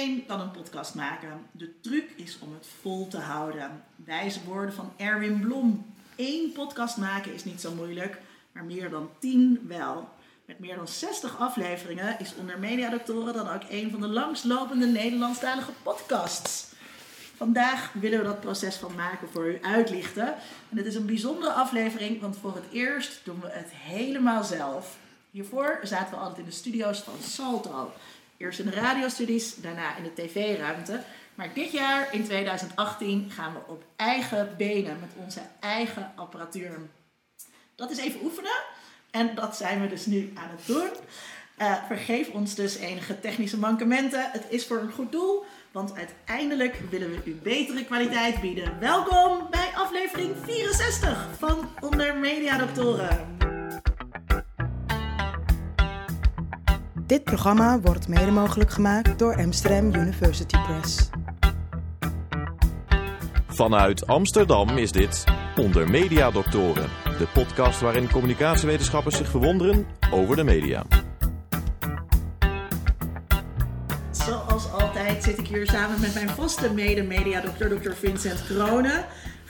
Iedereen kan een podcast maken. De truc is om het vol te houden. Wijze woorden van Erwin Blom. Eén podcast maken is niet zo moeilijk, maar meer dan tien wel. Met meer dan 60 afleveringen is Onder Mediadoktoren dan ook een van de langstlopende Nederlandstalige podcasts. Vandaag willen we dat proces van maken voor u uitlichten. En het is een bijzondere aflevering, want voor het eerst doen we het helemaal zelf. Hiervoor zaten we altijd in de studio's van Salto. Eerst in de radiostudies, daarna in de tv-ruimte. Maar dit jaar, in 2018, gaan we op eigen benen met onze eigen apparatuur. Dat is even oefenen. En dat zijn we dus nu aan het doen. Uh, vergeef ons dus enige technische mankementen. Het is voor een goed doel, want uiteindelijk willen we u betere kwaliteit bieden. Welkom bij aflevering 64 van Onder Media Doctoren. Dit programma wordt mede mogelijk gemaakt door Amsterdam University Press. Vanuit Amsterdam is dit Onder Media Doctoren, de podcast waarin communicatiewetenschappers zich verwonderen over de media. Zoals altijd zit ik hier samen met mijn vaste mede-mediadokter, Dr. Vincent Kronen.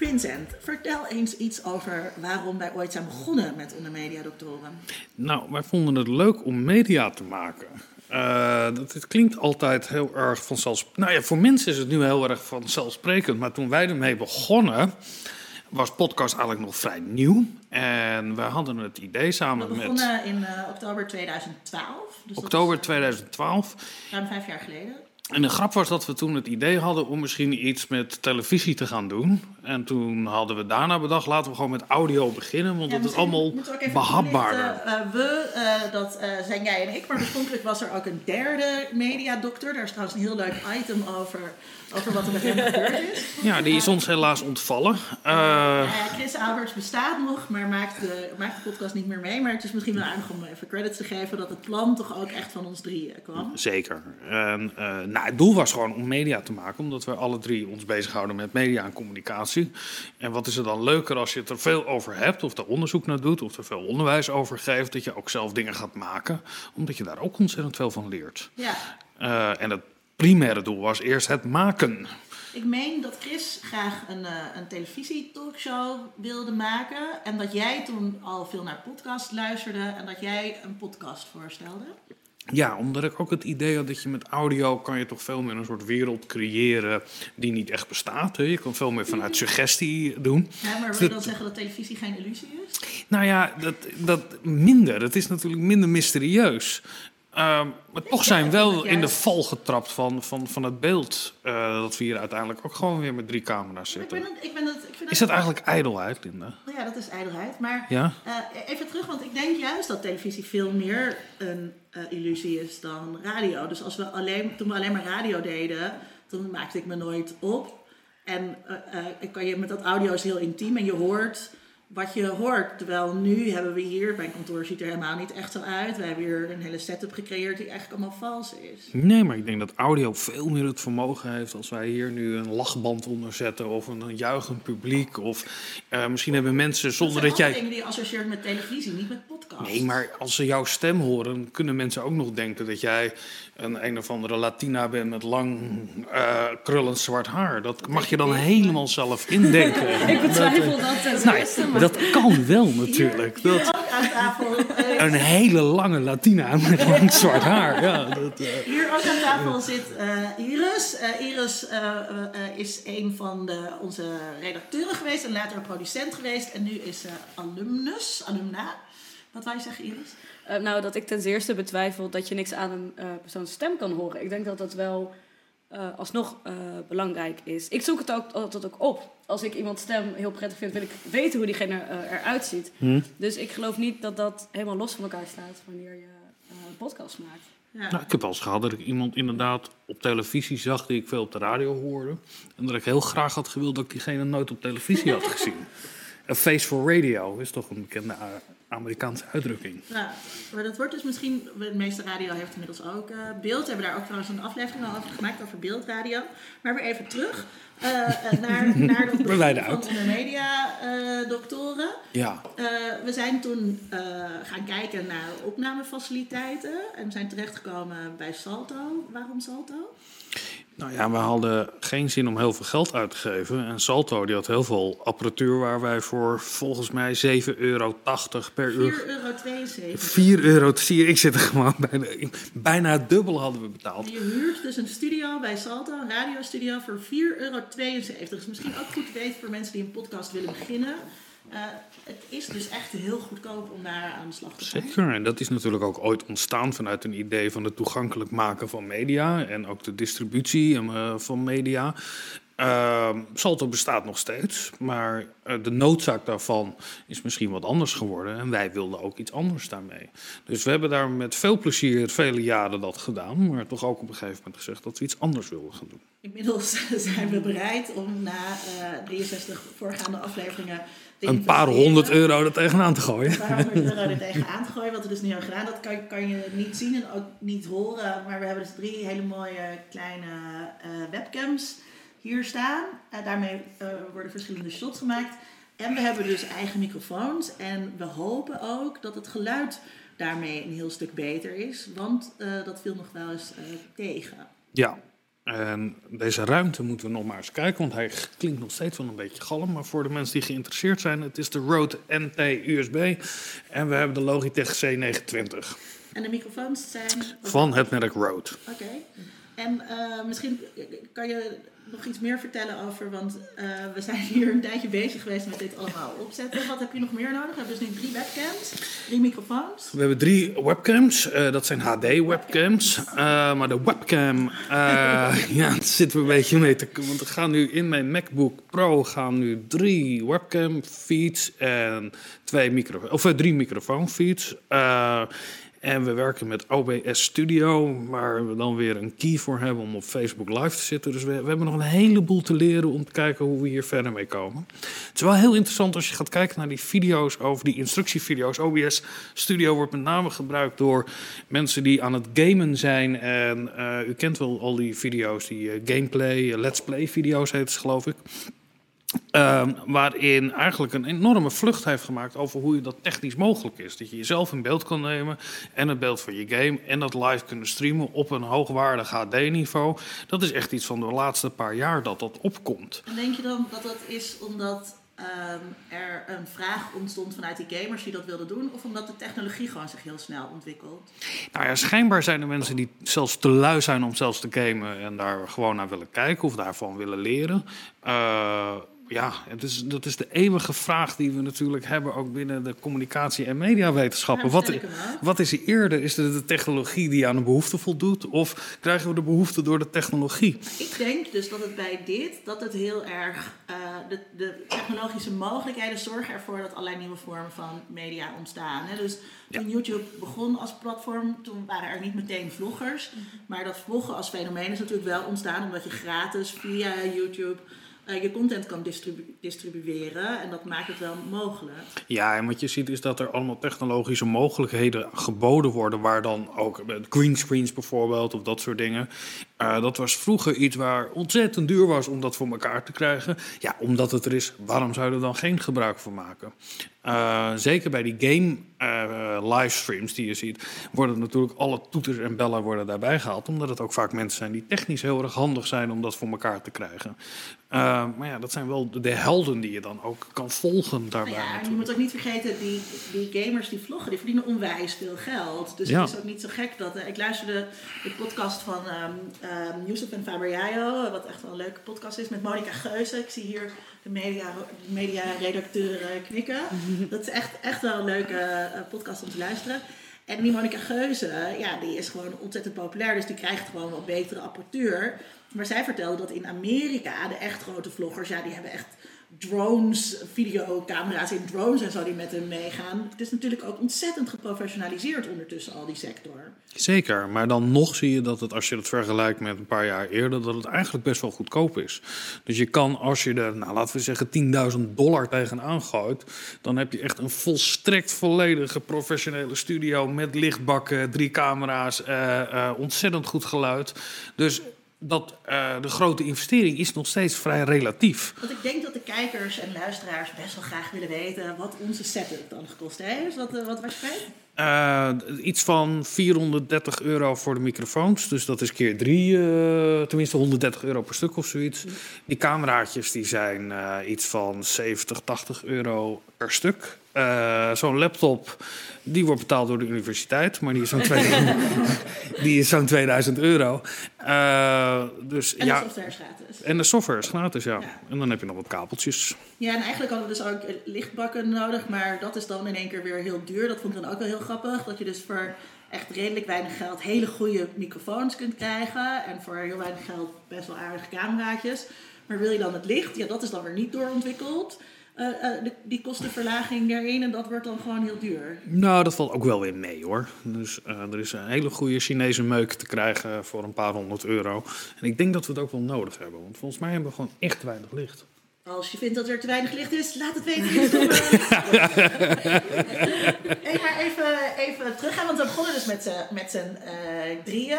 Vincent, vertel eens iets over waarom wij ooit zijn begonnen met Onder Media Doctoren. Nou, wij vonden het leuk om media te maken. Uh, dat, het klinkt altijd heel erg vanzelfsprekend. Nou ja, voor mensen is het nu heel erg vanzelfsprekend. Maar toen wij ermee begonnen, was podcast eigenlijk nog vrij nieuw. En we hadden het idee samen met... We begonnen in uh, oktober 2012. Dus oktober 2012. Ruim vijf jaar geleden. En de grap was dat we toen het idee hadden om misschien iets met televisie te gaan doen. En toen hadden we daarna bedacht, laten we gewoon met audio beginnen, want ja, dat is allemaal behapbaarder. Uh, we, uh, dat uh, zijn jij en ik, maar oorspronkelijk was er ook een derde mediadokter. Daar is trouwens een heel leuk item over, over wat er met hem gebeurd is. Ja, die is ons helaas ontvallen. Chris Alberts bestaat nog, maar maakt de, maakt de podcast niet meer mee. Maar het is misschien wel aardig om even credits te geven dat het plan toch ook echt van ons drie kwam. Zeker. En, nou, het doel was gewoon om media te maken, omdat we alle drie ons bezighouden met media en communicatie. En wat is er dan leuker als je het er veel over hebt, of er onderzoek naar doet, of er veel onderwijs over geeft, dat je ook zelf dingen gaat maken, omdat je daar ook ontzettend veel van leert. Ja. Uh, en het primaire doel was eerst het maken. Ik meen dat Chris graag een, uh, een televisietalkshow wilde maken. En dat jij toen al veel naar podcast luisterde en dat jij een podcast voorstelde. Ja, omdat ik ook het idee had dat je met audio kan je toch veel meer een soort wereld creëren die niet echt bestaat. Hè? Je kan veel meer vanuit suggestie doen. Ja, maar wil je dan zeggen dat televisie geen illusie is? Nou ja, dat, dat minder. Het is natuurlijk minder mysterieus. Uh, maar toch zijn we wel in de val getrapt van, van, van het beeld uh, dat we hier uiteindelijk ook gewoon weer met drie camera's zitten. Ik ben het, ik ben het, ik vind is dat eigenlijk ijdelheid, Linda? Nou ja, dat is ijdelheid. Maar ja? uh, even terug, want ik denk juist dat televisie veel meer een uh, illusie is dan radio. Dus als we alleen, toen we alleen maar radio deden, toen maakte ik me nooit op. En ik kan je met dat audio is heel intiem en je hoort wat je hoort. Terwijl nu hebben we hier, mijn kantoor ziet er helemaal niet echt zo uit. We hebben hier een hele setup gecreëerd die eigenlijk allemaal vals is. Nee, maar ik denk dat audio veel meer het vermogen heeft als wij hier nu een lachband onderzetten of een, juichend publiek. Of uh, misschien hebben mensen zonder dat, dat jij. dingen die je associeert met televisie, niet met podcast. Nee, maar als ze jouw stem horen, kunnen mensen ook nog denken dat jij een een of andere Latina bent met lang uh, krullend zwart haar. Dat mag je dan helemaal zelf indenken. ik betwijfel dat, dat ten eerste, maar... Dat kan wel natuurlijk. Dat, aan tafel. een hele lange Latina met lang zwart haar. Ja, dat, uh... Hier ook aan tafel zit uh, Iris. Iris is een van de, onze redacteuren geweest en later producent geweest. En nu is ze alumnus, alumna. Wat je zeggen, Iris? Uh, nou, dat ik ten eerste betwijfel dat je niks aan een uh, persoons stem kan horen. Ik denk dat dat wel uh, alsnog belangrijk is. Ik zoek het ook altijd ook op. Als ik iemands stem heel prettig vind, wil ik weten hoe diegene eruit ziet. Hmm. Dus ik geloof niet dat dat helemaal los van elkaar staat wanneer je een podcast maakt. Ja. Nou, ik heb al eens gehad dat ik iemand inderdaad op televisie zag die ik veel op de radio hoorde. En dat ik heel graag had gewild dat ik diegene nooit op televisie had gezien. A Face for Radio is toch een bekende Amerikaanse uitdrukking. Ja, maar dat wordt dus misschien, de meeste radio heeft inmiddels ook eh, beeld. We hebben daar ook trouwens een aflevering al over gemaakt, over beeldradio. Maar weer even terug eh, eh, naar, naar dat begin van de media eh, doktoren. Ja, we zijn toen gaan kijken naar opnamefaciliteiten en we zijn terechtgekomen bij Salto. Waarom Salto? Nou ja, we hadden geen zin om heel veel geld uit te geven. En Salto die had heel veel apparatuur waar wij voor volgens mij 7,80 euro per uur 4,72 euro. 4 euro te zien. Ik zit er gewoon bijna, bijna het dubbel hadden we betaald. Je huurt dus een studio bij Salto, een radiostudio, voor 4,72 euro. Dus misschien ook goed te weten voor mensen die een podcast willen beginnen. Eh, het is dus echt heel goedkoop om daar aan de slag te gaan. Zeker, en dat is natuurlijk ook ooit ontstaan vanuit een idee van het toegankelijk maken van media en ook de distributie eh, van media. Ehm, Salto bestaat nog steeds, maar eh, de noodzaak daarvan is misschien wat anders geworden. En wij wilden ook iets anders daarmee. Dus we hebben daar met veel plezier vele jaren dat gedaan, maar toch ook op een gegeven moment gezegd dat we iets anders wilden gaan doen. Inmiddels zijn we bereid om na eh 63 voorgaande afleveringen... Een paar honderd euro er tegenaan te gooien. Een paar honderd euro er tegenaan te gooien, wat we dus nu hebben gedaan. Dat kan, kan je niet zien en ook niet horen. Maar we hebben dus drie hele mooie kleine eh, webcams hier staan. En daarmee eh, worden verschillende shots gemaakt. En we hebben dus eigen microfoons. En we hopen ook dat het geluid daarmee een heel stuk beter is. Want eh, dat viel nog wel eens eh, tegen. Ja, en deze ruimte moeten we nog maar eens kijken, want hij klinkt nog steeds wel een beetje galm. Maar voor de mensen die geïnteresseerd zijn, het is de Rode NT USB en we hebben de Logitech C29 En de microfoons zijn... van het merk Rode. Oké. En misschien kan je nog iets meer vertellen over, want eh, we zijn hier een tijdje bezig geweest met dit allemaal opzetten. Wat heb je nog meer nodig? We hebben dus nu drie webcams, drie microfoons. We hebben drie webcams, eh, dat zijn HD-webcams. Eh, maar de webcam, ja, daar zitten we een beetje mee te... Want er gaan nu in mijn MacBook Pro gaan nu drie webcam feeds en twee micro, of, drie microfoon feeds. En we werken met OBS Studio, waar we dan weer een key voor hebben om op Facebook Live te zitten. Dus we, we hebben nog een heleboel te leren om te kijken hoe we hier verder mee komen. Het is wel heel interessant als je gaat kijken naar die video's over die instructievideo's. OBS Studio wordt met name gebruikt door mensen die aan het gamen zijn. En eh, u kent wel al die video's, die eh, gameplay, eh, let's play video's heet het geloof ik. Ehm, waarin eigenlijk een enorme vlucht heeft gemaakt over hoe je dat technisch mogelijk is. Dat je jezelf in beeld kan nemen en het beeld van je game en dat live kunnen streamen op een hoogwaardig HD-niveau. Dat is echt iets van de laatste paar jaar dat dat opkomt. En denk je dan dat dat is omdat ehm, er een vraag ontstond vanuit die gamers die dat wilden doen, of omdat de technologie gewoon zich heel snel ontwikkelt? Nou ja, schijnbaar zijn er mensen die zelfs te lui zijn om zelfs te gamen en daar gewoon naar willen kijken of daarvan willen leren. Eh, ja, het is, dat is de eeuwige vraag die we natuurlijk hebben ook binnen de communicatie- en mediawetenschappen. Ja, Wat, wat is er eerder? Is het de technologie die aan de behoefte voldoet? Of krijgen we de behoefte door de technologie? Ik denk dus dat het bij dit, dat het heel erg, eh, de, de technologische mogelijkheden zorgen ervoor dat allerlei nieuwe vormen van media ontstaan. Hè? Dus toen YouTube begon als platform, toen waren er niet meteen vloggers. Maar dat vloggen als fenomeen is natuurlijk wel ontstaan omdat je gratis via YouTube je content kan distribu- distribueren. En dat maakt het wel mogelijk. Ja, en wat je ziet is dat er allemaal technologische mogelijkheden geboden worden, waar dan ook met greenscreens bijvoorbeeld of dat soort dingen. Eh, dat was vroeger iets waar ontzettend duur was om dat voor elkaar te krijgen. Ja, omdat het er is, waarom zou je er dan geen gebruik van maken? Eh, zeker bij die game eh, livestreams die je ziet, worden natuurlijk alle toeters en bellen worden daarbij gehaald. Omdat het ook vaak mensen zijn die technisch heel erg handig zijn om dat voor elkaar te krijgen. Eh, maar ja, dat zijn wel de, de helden die je dan ook kan volgen daarbij. Nou ja, en je moet ook niet vergeten, die, die gamers die vloggen, die verdienen onwijs veel geld. Dus Ja. het is ook niet zo gek dat... ik luisterde de podcast van ehm ehm Yusuf en Faber wat echt wel een leuke podcast is, met Monica Geuze. Ik zie hier de media, de media-redacteur eh, knikken. Dat is echt, echt wel een leuke eh, podcast om te luisteren. En die Monica Geuze, ja, die is gewoon ontzettend populair, dus die krijgt gewoon wat betere apparatuur. Maar zij vertelde dat in Amerika de echt grote vloggers, ja, die hebben echt drones, videocamera's in drones en zo die met hem meegaan. Het is natuurlijk ook ontzettend geprofessionaliseerd ondertussen, al die sector. Zeker, maar dan nog zie je dat het, als je het vergelijkt met een paar jaar eerder, dat het eigenlijk best wel goedkoop is. Dus je kan, als je er, nou, laten we zeggen, 10.000 dollar tegenaan gooit, dan heb je echt een volstrekt volledige professionele studio met lichtbakken, drie camera's, eh, eh, ontzettend goed geluid. Dus dat uh, de grote investering is nog steeds vrij relatief. Want ik denk dat de kijkers en luisteraars best wel graag willen weten wat onze setup dan gekost heeft. Wat, uh, wat was je uh, iets van 430 euro voor de microfoons. Dus dat is keer drie, tenminste 130 euro per stuk of zoiets. Die cameraatjes die zijn iets van 70, 80 euro per stuk. Zo'n laptop die wordt betaald door de universiteit, maar die is zo'n die is zo'n 2000 euro. Uh, dus, en ja, de software is gratis. En de software is gratis, ja. ja. En dan heb je nog wat kabeltjes. Ja, en eigenlijk hadden we dus ook lichtbakken nodig, maar dat is dan in één keer weer heel duur. Dat vond ik dan ook wel heel grappig, dat je dus voor echt redelijk weinig geld hele goede microfoons kunt krijgen. En voor heel weinig geld best wel aardige cameraatjes. Maar wil je dan het licht? Ja, dat is dan weer niet doorontwikkeld. Uh, uh, die kostenverlaging daarin en dat wordt dan gewoon heel duur. Nou, dat valt ook wel weer mee hoor. Dus uh, er is een hele goede Chinese meuk te krijgen voor een paar honderd euro. En ik denk dat we het ook wel nodig hebben, want volgens mij hebben we gewoon echt weinig licht. Als je vindt dat er te weinig licht is, laat het weten. hey, maar even, even teruggaan, want we begonnen dus met, met z'n uh, drieën.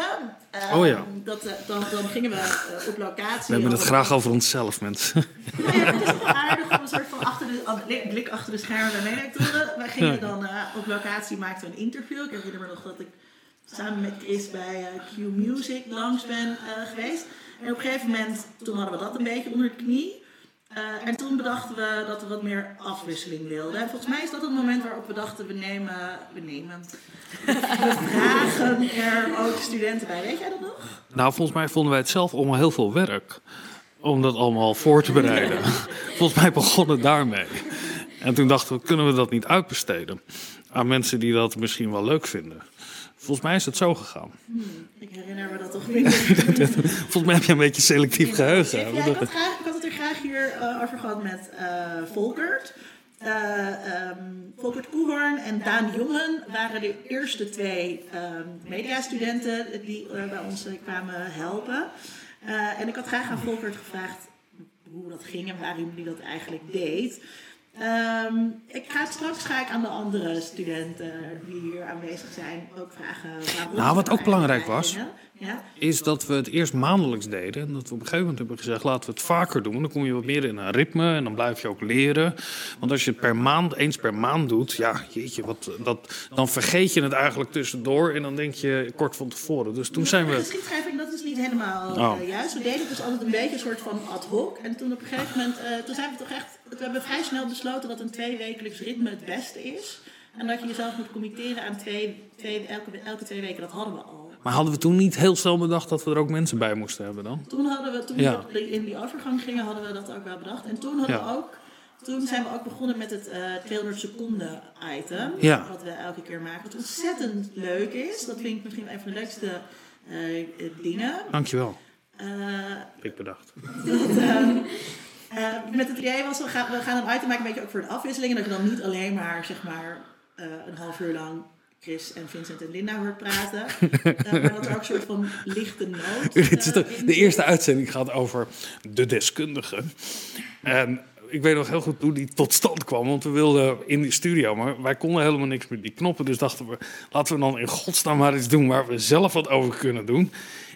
Uh, oh ja. Dat, uh, dan, dan gingen we uh, op locatie. We hebben het graag over onszelf, mensen. Nou ja, het is wel aardig om een soort van achter de, blik achter de schermen naar mee te horen. Wij gingen dan op locatie, maakten we een interview. Ik herinner me nog dat ik samen met Chris bij Q Music langs ben geweest. En op een gegeven moment, toen hadden we dat een beetje onder de knie. Uh, en toen bedachten we dat we wat meer afwisseling wilden. En volgens mij is dat het moment waarop we dachten, we nemen, we nemen, we vragen er ook studenten bij. Weet jij dat nog? Nou, volgens mij vonden wij het zelf allemaal heel veel werk om dat allemaal voor te bereiden. volgens mij begon het daarmee. En toen dachten we, kunnen we dat niet uitbesteden aan mensen die dat misschien wel leuk vinden? Volgens mij is het zo gegaan. Hmm, ik herinner me dat toch niet. Volgens mij heb je een beetje selectief geheugen. Ja, ik, had graag, hier uh, over gehad met uh, Volkert. Uh, um, Volkert Koehoorn en Daan Jongen waren de eerste twee um, mediastudenten die bij ons kwamen helpen. en ik had graag aan Volkert gevraagd hoe dat ging en waarom hij dat eigenlijk deed. Um, ik ga straks ga ik aan de andere studenten die hier aanwezig zijn ook vragen waarom. Nou, wat ook belangrijk was, ja? is dat we het eerst maandelijks deden. En dat we op een gegeven moment hebben gezegd, laten we het vaker doen. Dan kom je wat meer in een ritme en dan blijf je ook leren. Want als je het per maand, eens per maand doet, ja, jeetje, wat, dat, dan vergeet je het eigenlijk tussendoor. En dan denk je kort van tevoren. Dus toen zijn we... Geschiedschrijving, dat is niet helemaal oh. uh, juist. We deden het dus altijd een beetje een soort van ad hoc. En toen op een gegeven moment, uh, toen zijn we toch echt... We hebben vrij snel besloten dat een tweewekelijks ritme het beste is. En dat je jezelf moet committeren aan twee, twee, elke, elke twee weken. Dat hadden we al. Maar hadden we toen niet heel snel bedacht dat we er ook mensen bij moesten hebben dan? Toen hadden we, toen we in die overgang gingen, hadden we dat ook wel bedacht. En toen hadden we ook, toen zijn we ook begonnen met het uh, eh, 200 seconden item. Ja. Wat we elke keer maken. Wat ontzettend leuk is. Dat vind ik misschien een van de leukste uh, dingen. Dankjewel. Uh, ik bedacht. Dat, met het idee was, we gaan, we gaan een item maken een beetje ook voor de afwisseling. En dat je dan niet alleen maar, zeg maar, een half uur lang Chris en Vincent en Linda hoort praten. uh, maar dat er ook een soort van lichte noot. De, de, eerste uitzending gaat over de deskundige. En ik weet nog heel goed hoe die tot stand kwam. Want we wilden in die studio, maar wij konden helemaal niks met die knoppen. Dus dachten we, laten we dan in godsnaam maar iets doen waar we zelf wat over kunnen doen.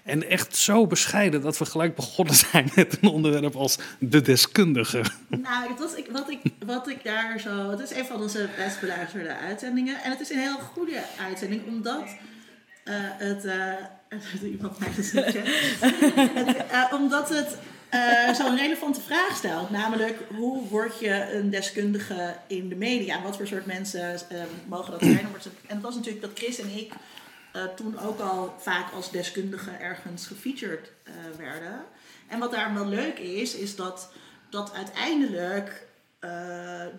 En echt zo bescheiden dat we gelijk begonnen zijn met een onderwerp als de deskundige. Nou, was ik, wat, ik, wat ik daar zo. Het is een van onze best beluisterde uitzendingen. En het is een heel goede uitzending, omdat uh, het. Uh, iemand mij gezegd. uh, omdat het zo'n relevante vraag stelt. Namelijk, hoe word je een deskundige in de media? Wat voor soort mensen mogen dat zijn? En het was natuurlijk dat Chris en ik uh, toen ook al vaak als deskundige ergens gefeatured uh, werden. En wat daar wel leuk is, is dat dat uiteindelijk uh,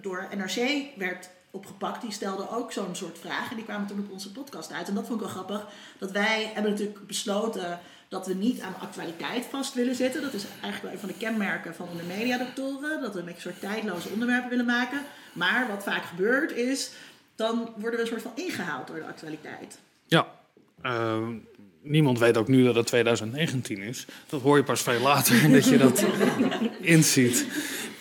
door NRC werd opgepakt. Die stelden ook zo'n soort vragen. En die kwamen toen op onze podcast uit. En dat vond ik wel grappig. Dat wij hebben natuurlijk besloten dat we niet aan actualiteit vast willen zitten. Dat is eigenlijk wel een van de kenmerken van de mediadoktoren. Dat we een soort tijdloze onderwerpen willen maken. Maar wat vaak gebeurt is, dan worden we een soort van ingehaald door de actualiteit. Ja, uh, niemand weet ook nu dat het 2019 is. Dat hoor je pas veel later dat je dat inziet.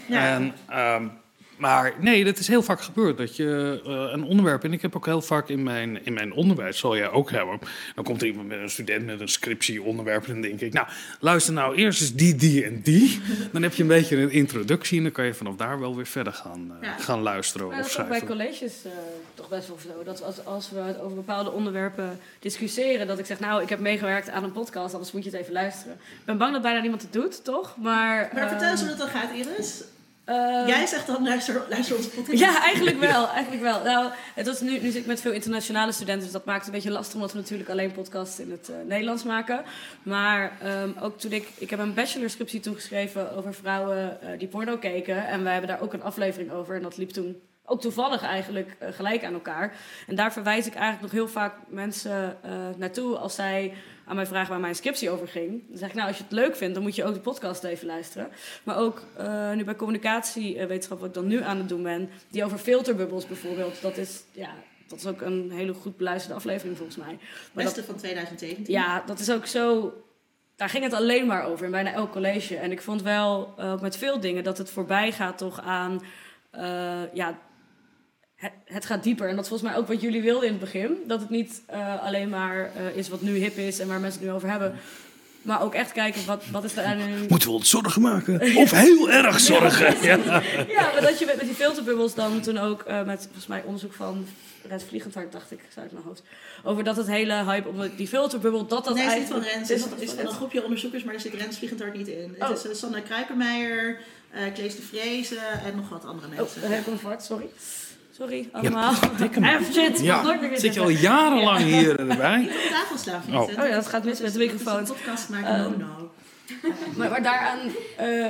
Ja. En, um, maar nee, dat is heel vaak gebeurd. Dat je uh, een onderwerp, en ik heb ook heel vaak in mijn, in mijn onderwijs, zal jij ook hebben. Dan komt er iemand met een student met een scriptieonderwerp. En dan denk ik, nou, luister nou eerst eens die, die en die. Dan heb je een beetje een introductie en dan kan je vanaf daar wel weer verder gaan, uh, ja. gaan luisteren. Maar dat is ook bij colleges uh, toch best wel zo. Dat als, als we over bepaalde onderwerpen discussiëren, dat ik zeg, nou, ik heb meegewerkt aan een podcast, anders moet je het even luisteren. Ik ben bang dat bijna niemand het doet, toch? Maar, maar vertel eens hoe dat dan gaat, Iris. Uh, Jij zegt dan luister, luister onze podcast. Ja, eigenlijk wel. Eigenlijk wel. Nou, het was nu, nu zit ik met veel internationale studenten, dus dat maakt het een beetje lastig omdat we natuurlijk alleen podcasts in het uh, Nederlands maken. Maar um, ook toen ik, ik heb een bachelorscriptie toen geschreven over vrouwen uh, die porno keken. En wij hebben daar ook een aflevering over. En dat liep toen ook toevallig eigenlijk gelijk aan elkaar. En daar verwijs ik eigenlijk nog heel vaak mensen naartoe als zij aan mij vragen waar mijn scriptie over ging. Dan zeg ik, nou, als je het leuk vindt, dan moet je ook de podcast even luisteren. Maar ook uh, nu bij communicatiewetenschap, wat ik dan nu aan het doen ben, die over filterbubbels bijvoorbeeld, dat is, ja, dat is ook een hele goed beluisterde aflevering volgens mij. Maar Beste van 2017. Ja, dat is ook zo. Daar ging het alleen maar over in bijna elk college. En ik vond wel, uh, ook met veel dingen, dat het voorbij gaat toch aan uh, ja, het, het, gaat dieper. En dat is volgens mij ook wat jullie wilden in het begin. Dat het niet uh, alleen maar uh, is wat nu hip is en waar mensen het nu over hebben. Maar ook echt kijken, wat, wat is er nu... Moeten we ons zorgen maken? Of heel erg zorgen? ja, ja. ja maar dat je met, met die filterbubbels dan toen ook uh, met volgens mij onderzoek van Rens Vliegendhart, dacht ik, uit mijn hoofd. Over dat het hele hype om die filterbubbel, dat dat nee, eigenlijk... Nee, het is niet van Rens. Het is, van een groepje onderzoekers, maar er zit Rens Vliegendhart niet in. Oh. Het is uh, Sanne Kruikermeijer, uh, Klees de Vrezen en nog wat andere mensen. Oh, ja. sorry. Sorry, allemaal. Ja, shit. Ja, zit je al jarenlang ja. hier erbij? Niet op tafel slaan, oh. oh ja, dat gaat mis met de microfoon. Een podcast maken, um, no, no. maar, maar daaraan... Uh,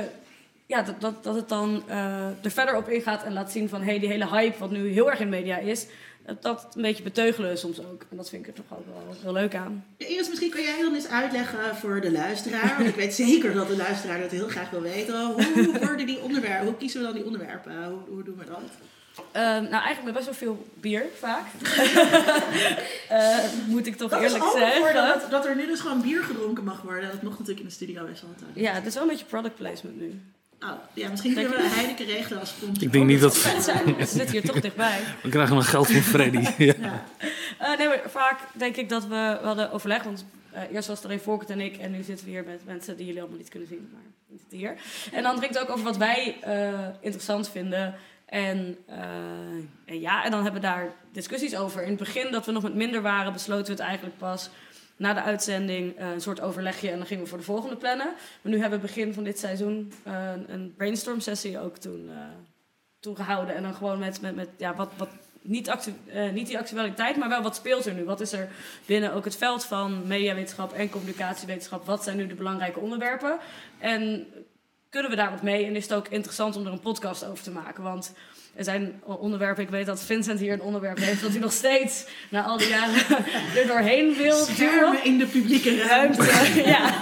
ja, dat, dat, dat het dan uh, er verder op ingaat en laat zien van... hé, hey, die hele hype wat nu heel erg in media is... Dat, dat een beetje beteugelen soms ook. En dat vind ik er toch ook wel heel leuk aan. Ja, Iris, misschien kan jij dan eens uitleggen voor de luisteraar... want ik weet zeker dat de luisteraar dat heel graag wil weten. Hoe worden die onderwerpen... Hoe kiezen we dan die onderwerpen? Hoe, hoe doen we dat? Uh, nou, eigenlijk met best wel veel bier, vaak. uh, moet ik toch dat eerlijk is zeggen. Dat, dat er nu dus gewoon bier gedronken mag worden. Dat mocht natuurlijk in de studio best wel altijd. Ja, het is wel een beetje product placement nu. Oh, ja, misschien kunnen we Heineken regelen als sponsor. Ik denk niet dat... Ze zitten hier toch dichtbij. We krijgen nog geld van Freddy. ja. ja. Uh, nee, maar vaak denk ik dat we, we hadden overleg. Want uh, eerst was er een Volkert en ik. En nu zitten we hier met mensen die jullie allemaal niet kunnen zien. Maar we zitten hier. En dan drinkt het ook over wat wij uh, interessant vinden. En, uh, en, ja, en dan hebben we daar discussies over. In het begin, dat we nog met minder waren, besloten we het eigenlijk pas na de uitzending uh, een soort overlegje. En dan gingen we voor de volgende plannen. Maar nu hebben we begin van dit seizoen uh, een brainstorm sessie ook toen, toen gehouden. En dan gewoon met, met, met ja, wat, wat niet, actu niet die actualiteit, maar wel wat speelt er nu? Wat is er binnen ook het veld van mediawetenschap en communicatiewetenschap? Wat zijn nu de belangrijke onderwerpen? En kunnen we daar wat mee? En is het ook interessant om er een podcast over te maken? Want er zijn onderwerpen, ik weet dat Vincent hier een onderwerp heeft... dat hij nog steeds na al die jaren er doorheen wil duwen. in de publieke ruimte. ja.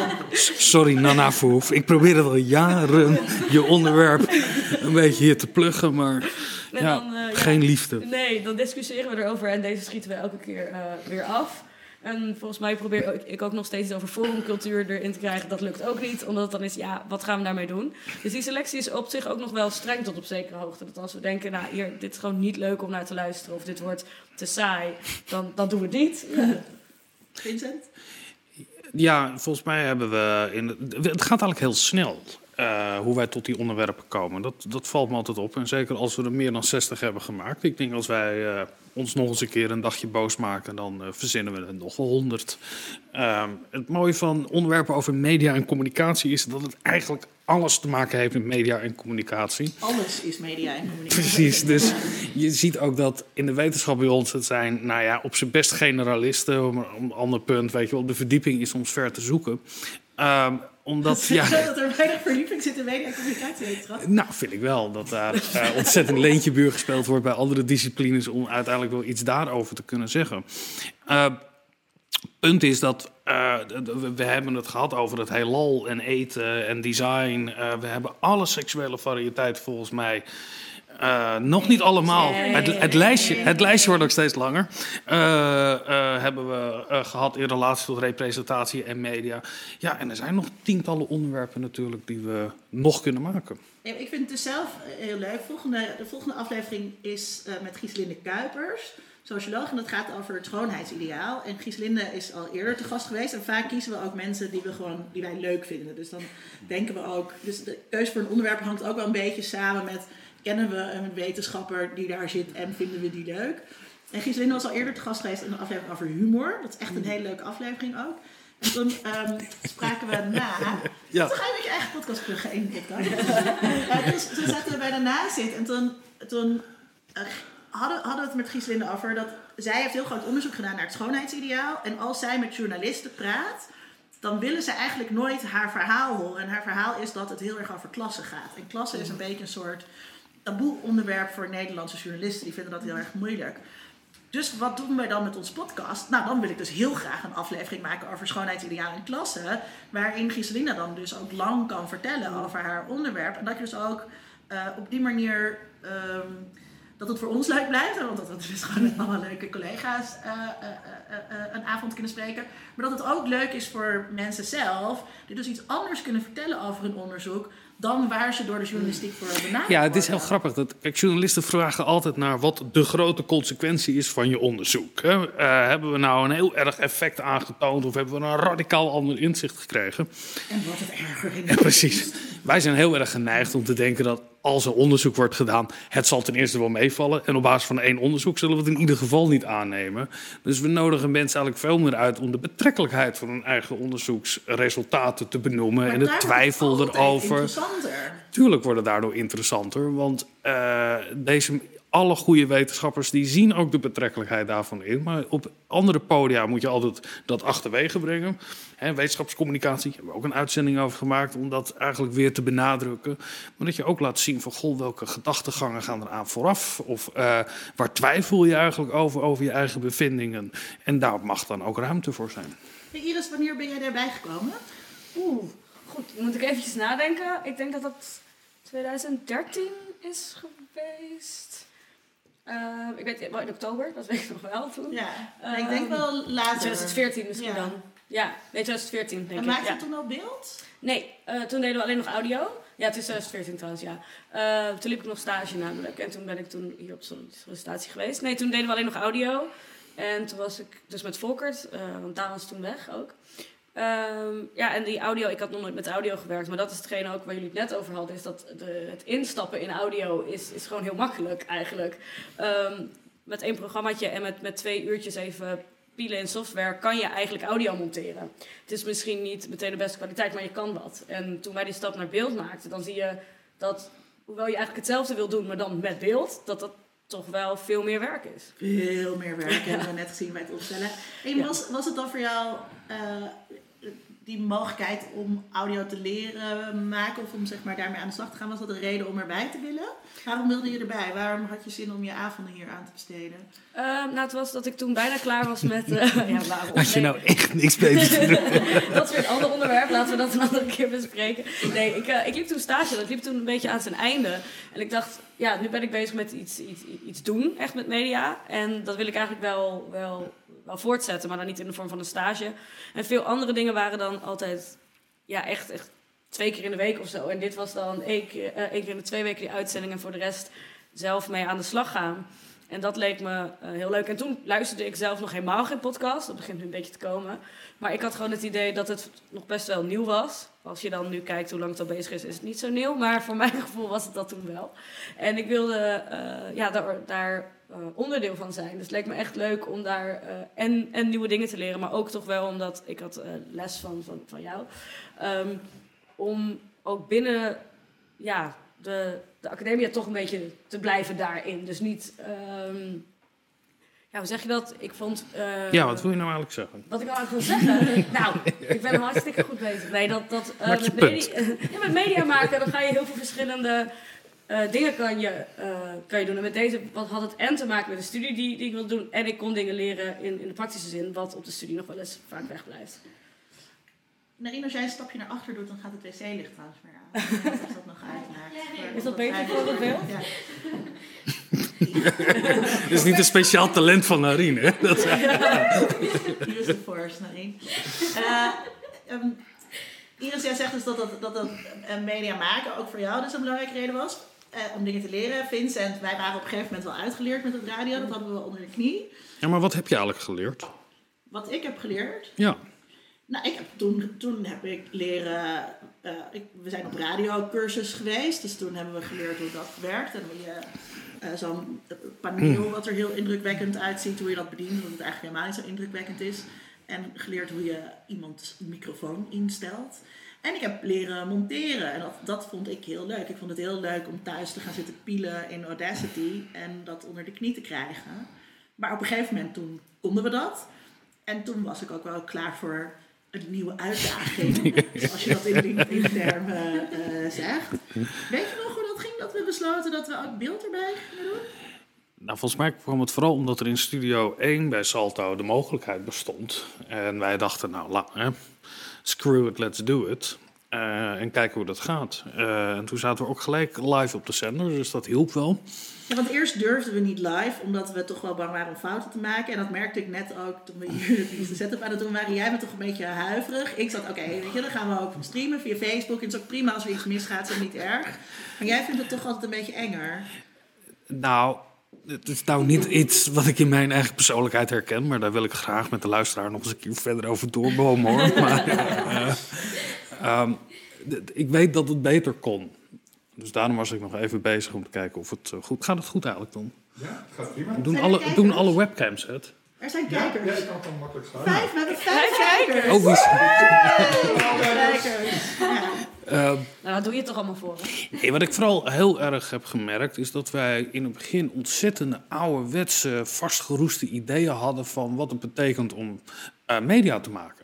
Sorry, Nana Verhoef. Ik probeer al jaren je onderwerp een beetje hier te pluggen, maar... Ja, dan, uh, geen ja, liefde. Nee, dan discussiëren we erover en deze schieten we elke keer uh, weer af. En volgens mij probeer ik ook nog steeds over forumcultuur erin te krijgen. Dat lukt ook niet, omdat het dan is, ja, wat gaan we daarmee doen? Dus die selectie is op zich ook nog wel streng tot op zekere hoogte. Dat als we denken, nou, hier, dit is gewoon niet leuk om naar te luisteren... of dit wordt te saai, dan, dan doen we het niet. Ja. Vincent? Ja, volgens mij hebben we... In, het gaat eigenlijk heel snel. Uh, hoe wij tot die onderwerpen komen. Dat, dat valt me altijd op. En zeker als we er meer dan 60 hebben gemaakt. Ik denk als wij uh, ons nog eens een keer een dagje boos maken, dan uh, verzinnen we er nog wel 100. het mooie van onderwerpen over media en communicatie is dat het eigenlijk alles te maken heeft met media en communicatie. Alles is media en communicatie. Precies, dus je ziet ook dat in de wetenschap bij ons het zijn, nou ja, op zijn best generalisten. Om een ander punt, weet je wel, de verdieping is soms ver te zoeken. Ehm, omdat, ja, dat er weinig verdieping zit in media en communicatiewetenschap. nou, vind ik wel dat daar eh, ontzettend leentjebuur gespeeld wordt bij andere disciplines om uiteindelijk wel iets daarover te kunnen zeggen. Eh, punt is dat eh, we- we hebben het gehad over het heelal en eten en design. Eh, we hebben alle seksuele variëteit volgens mij. Eh, nog niet allemaal. Nee. Het, het, lijstje, het lijstje wordt ook steeds langer. Eh, eh, hebben we eh, gehad in relatie tot representatie en media. Ja, en er zijn nog tientallen onderwerpen natuurlijk die we nog kunnen maken. Ja, ik vind het dus zelf heel leuk. Volgende, de volgende aflevering is eh, met Gieselinde Kuipers, socioloog. En dat gaat over het schoonheidsideaal. En Gieselinde is al eerder te gast geweest. En vaak kiezen we ook mensen die, we gewoon, die wij leuk vinden. Dus dan denken we ook... Dus de keuze voor een onderwerp hangt ook wel een beetje samen met... Kennen we een wetenschapper die daar zit en vinden we die leuk? En Gieselinde was al eerder te gast geweest in een aflevering over humor. Dat is echt een hele leuke aflevering ook. En toen ehm, spraken we na. Ja. Toen ga je met je eigen podcast pluggen in de podcast. Toen zaten we bij de nazit en toen, toen eh, hadden, hadden we het met Gieselinde over dat zij heeft heel groot onderzoek gedaan naar het schoonheidsideaal. En als zij met journalisten praat, dan willen ze eigenlijk nooit haar verhaal horen. En haar verhaal is dat het heel erg over klassen gaat. En klassen is een beetje een soort taboe onderwerp voor Nederlandse journalisten. Die vinden dat heel erg moeilijk. Dus wat doen wij dan met ons podcast? Nou, dan wil ik dus heel graag een aflevering maken over schoonheidsideaal in klassen. Waarin Giselina dan dus ook lang kan vertellen over haar onderwerp. En dat je dus ook eh, op die manier... ehm, dat het voor ons leuk blijft. Want dat we dus gewoon met allemaal leuke collega's eh, een avond kunnen spreken. Maar dat het ook leuk is voor mensen zelf. Die dus iets anders kunnen vertellen over hun onderzoek. Dan waar ze door de journalistiek voor benaderd Ja, het is heel grappig. Dat, kijk, journalisten vragen altijd naar wat de grote consequentie is van je onderzoek. Hè? Eh, hebben we nou een heel erg effect aangetoond of hebben we een radicaal ander inzicht gekregen? En wordt het erger in Ja, precies. Wij zijn heel erg geneigd om te denken dat als er onderzoek wordt gedaan, het zal ten eerste wel meevallen. En op basis van één onderzoek zullen we het in ieder geval niet aannemen. Dus we nodigen mensen eigenlijk veel meer uit om de betrekkelijkheid van hun eigen onderzoeksresultaten te benoemen Maar en de twijfel erover. interessanter. Tuurlijk wordt het daardoor interessanter, want eh, deze, alle goede wetenschappers die zien ook de betrekkelijkheid daarvan in. Maar op andere podia moet je altijd dat achterwege brengen. Hè, wetenschapscommunicatie, hebben we ook een uitzending over gemaakt om dat eigenlijk weer te benadrukken. Maar dat je ook laat zien van, goh, welke gedachtegangen gaan er aan vooraf? Of eh, waar twijfel je eigenlijk over, over je eigen bevindingen? En daar mag dan ook ruimte voor zijn. Hey Iris, wanneer ben jij daarbij gekomen? Oeh, goed. Moet ik eventjes nadenken. Ik denk dat dat 2013 is geweest. Eh, ik weet wel in oktober, dat weet ik nog wel toen. Ja, ik denk wel later. 2014 misschien Ja. dan. Ja, nee, 2014 denk En ik. maakte ja. je toen al beeld? Nee, eh, toen deden we alleen nog audio. Ja, het is 2014 trouwens, ja. Eh, toen liep ik nog stage namelijk. En toen ben ik toen hier op zo'n sollicitatie geweest. Nee, toen deden we alleen nog audio. En toen was ik dus met Volkert, want Daan was toen weg ook. Ehm, ja, en die audio, ik had nog nooit met audio gewerkt, maar dat is hetgene ook waar jullie het net over hadden, is dat de, het instappen in audio is, is gewoon heel makkelijk eigenlijk. Ehm, met één programmaatje en met, met twee uurtjes even pielen in software kan je eigenlijk audio monteren. Het is misschien niet meteen de beste kwaliteit, maar je kan wat. En toen wij die stap naar beeld maakten, dan zie je dat, hoewel je eigenlijk hetzelfde wil doen, maar dan met beeld, dat dat toch wel veel meer werk is. Veel meer werk hebben we net gezien bij het opstellen. En Ja. was, was het dan voor jou eh, die mogelijkheid om audio te leren maken of om zeg maar, daarmee aan de slag te gaan, was dat een reden om erbij te willen? Waarom wilde je erbij? Waarom had je zin om je avonden hier aan te besteden? Ehm, nou, het was dat ik toen bijna klaar was met... eh, ja, waarom? Had je Nee. nou echt niks te doen? dat is weer een ander onderwerp. Laten we dat een andere keer bespreken. Nee, ik, eh, ik liep toen stage. Dat liep toen een beetje aan zijn einde. En ik dacht, ja, nu ben ik bezig met iets, iets, iets doen, echt met media. En dat wil ik eigenlijk wel, wel, wel voortzetten, maar dan niet in de vorm van een stage. En veel andere dingen waren dan altijd, ja, echt, echt twee keer in de week of zo. En dit was dan één keer, eh, één in de twee weken die uitzending. En voor de rest zelf mee aan de slag gaan. En dat leek me eh, heel leuk. En toen luisterde ik zelf nog helemaal geen podcast. Dat begint nu een beetje te komen. Maar ik had gewoon het idee dat het nog best wel nieuw was. Als je dan nu kijkt hoe lang het al bezig is, is het niet zo nieuw. Maar voor mijn gevoel was het dat toen wel. En ik wilde eh, ja, daar, daar eh, onderdeel van zijn. Dus het leek me echt leuk om daar eh, en, en nieuwe dingen te leren. Maar ook toch wel omdat ik had eh, les van, van, van jou. Ehm, om ook binnen ja, de, de academia toch een beetje te blijven daarin. Dus niet... ehm, Ja, hoe zeg je dat? Ik vond... Ja, wat wil je nou eigenlijk zeggen? Wat ik nou eigenlijk wil zeggen? nou, ik ben hartstikke goed bezig. Nee, dat, dat, met, media, ja, met media maken, dan ga je heel veel verschillende eh, dingen kan je, eh, kan je doen. En met deze wat had het en te maken met de studie die, die ik wilde doen. En ik kon dingen leren in, in de praktische zin, wat op de studie nog wel eens vaak wegblijft. Narine, als jij een stapje naar achter doet, dan gaat het wc-licht trouwens weer aan. Of dat nog uitmaakt. Is dat beter voor het beeld? Ja. Het is niet een speciaal talent van Narine. hè? Dat, Use the force, Narine. Eh, ehm, Iris, jij zegt dus dat dat, dat, dat media maken ook voor jou dus een belangrijke reden was. Eh, om dingen te leren. Vincent, wij waren op een gegeven moment wel uitgeleerd met het radio. Dat hadden we wel onder de knie. ja, maar wat heb je eigenlijk geleerd? Wat ik heb geleerd, Ja. Nou, ik heb toen, toen heb ik leren. eh, ik, we zijn op radiocursus geweest, dus toen hebben we geleerd hoe dat werkt. En hoe je eh, zo'n paneel, wat er heel indrukwekkend uitziet, hoe je dat bedient, dat het eigenlijk helemaal niet zo indrukwekkend is. En geleerd hoe je iemands microfoon instelt. En ik heb leren monteren en dat, dat vond ik heel leuk. Ik vond het heel leuk om thuis te gaan zitten pielen in Audacity en dat onder de knie te krijgen. Maar op een gegeven moment toen konden we dat. En toen was ik ook wel klaar voor een nieuwe uitdaging. zoals je dat in die termen eh zegt. Weet je nog hoe dat ging? Dat we besloten dat we ook beeld erbij gingen doen? Nou, volgens mij kwam het vooral omdat er in Studio 1 bij Salto de mogelijkheid bestond. En wij dachten, nou, la, hè, screw it, let's do it. Eh, en kijken hoe dat gaat. Eh, en toen zaten we ook gelijk live op de zender, dus dat hielp wel. Ja, want eerst durfden we niet live, omdat we toch wel bang waren om fouten te maken. En dat merkte ik net ook toen we hier de setup aan het doen waren. Jij bent toch een beetje huiverig. Ik zat, oké, weet je, dan gaan we ook streamen via Facebook. En het is ook prima als er iets misgaat, is niet erg. Maar jij vindt het toch altijd een beetje enger. Nou, het is nou niet iets wat ik in mijn eigen persoonlijkheid herken, maar daar wil ik graag met de luisteraar nog eens een keer verder over doorbomen hoor. Maar, eh, ehm, ik weet dat het beter kon. Dus daarom was ik nog even bezig om te kijken of het eh, goed gaat. Het goed eigenlijk dan? Ja, het gaat prima. Doen alle, kijkers? doen alle webcams het? Er zijn Ja, ja, kijkers. ik kan het dan makkelijk staan. Vijf, we hebben vijf kijkers. Oh, wie is- Vijf kijkers. Ehm, Nou, dat doe je toch allemaal voor. hè? Nee, wat ik vooral heel erg heb gemerkt, is dat wij in het begin ontzettende ouderwetse, vastgeroeste ideeën hadden van wat het betekent om eh, media te maken.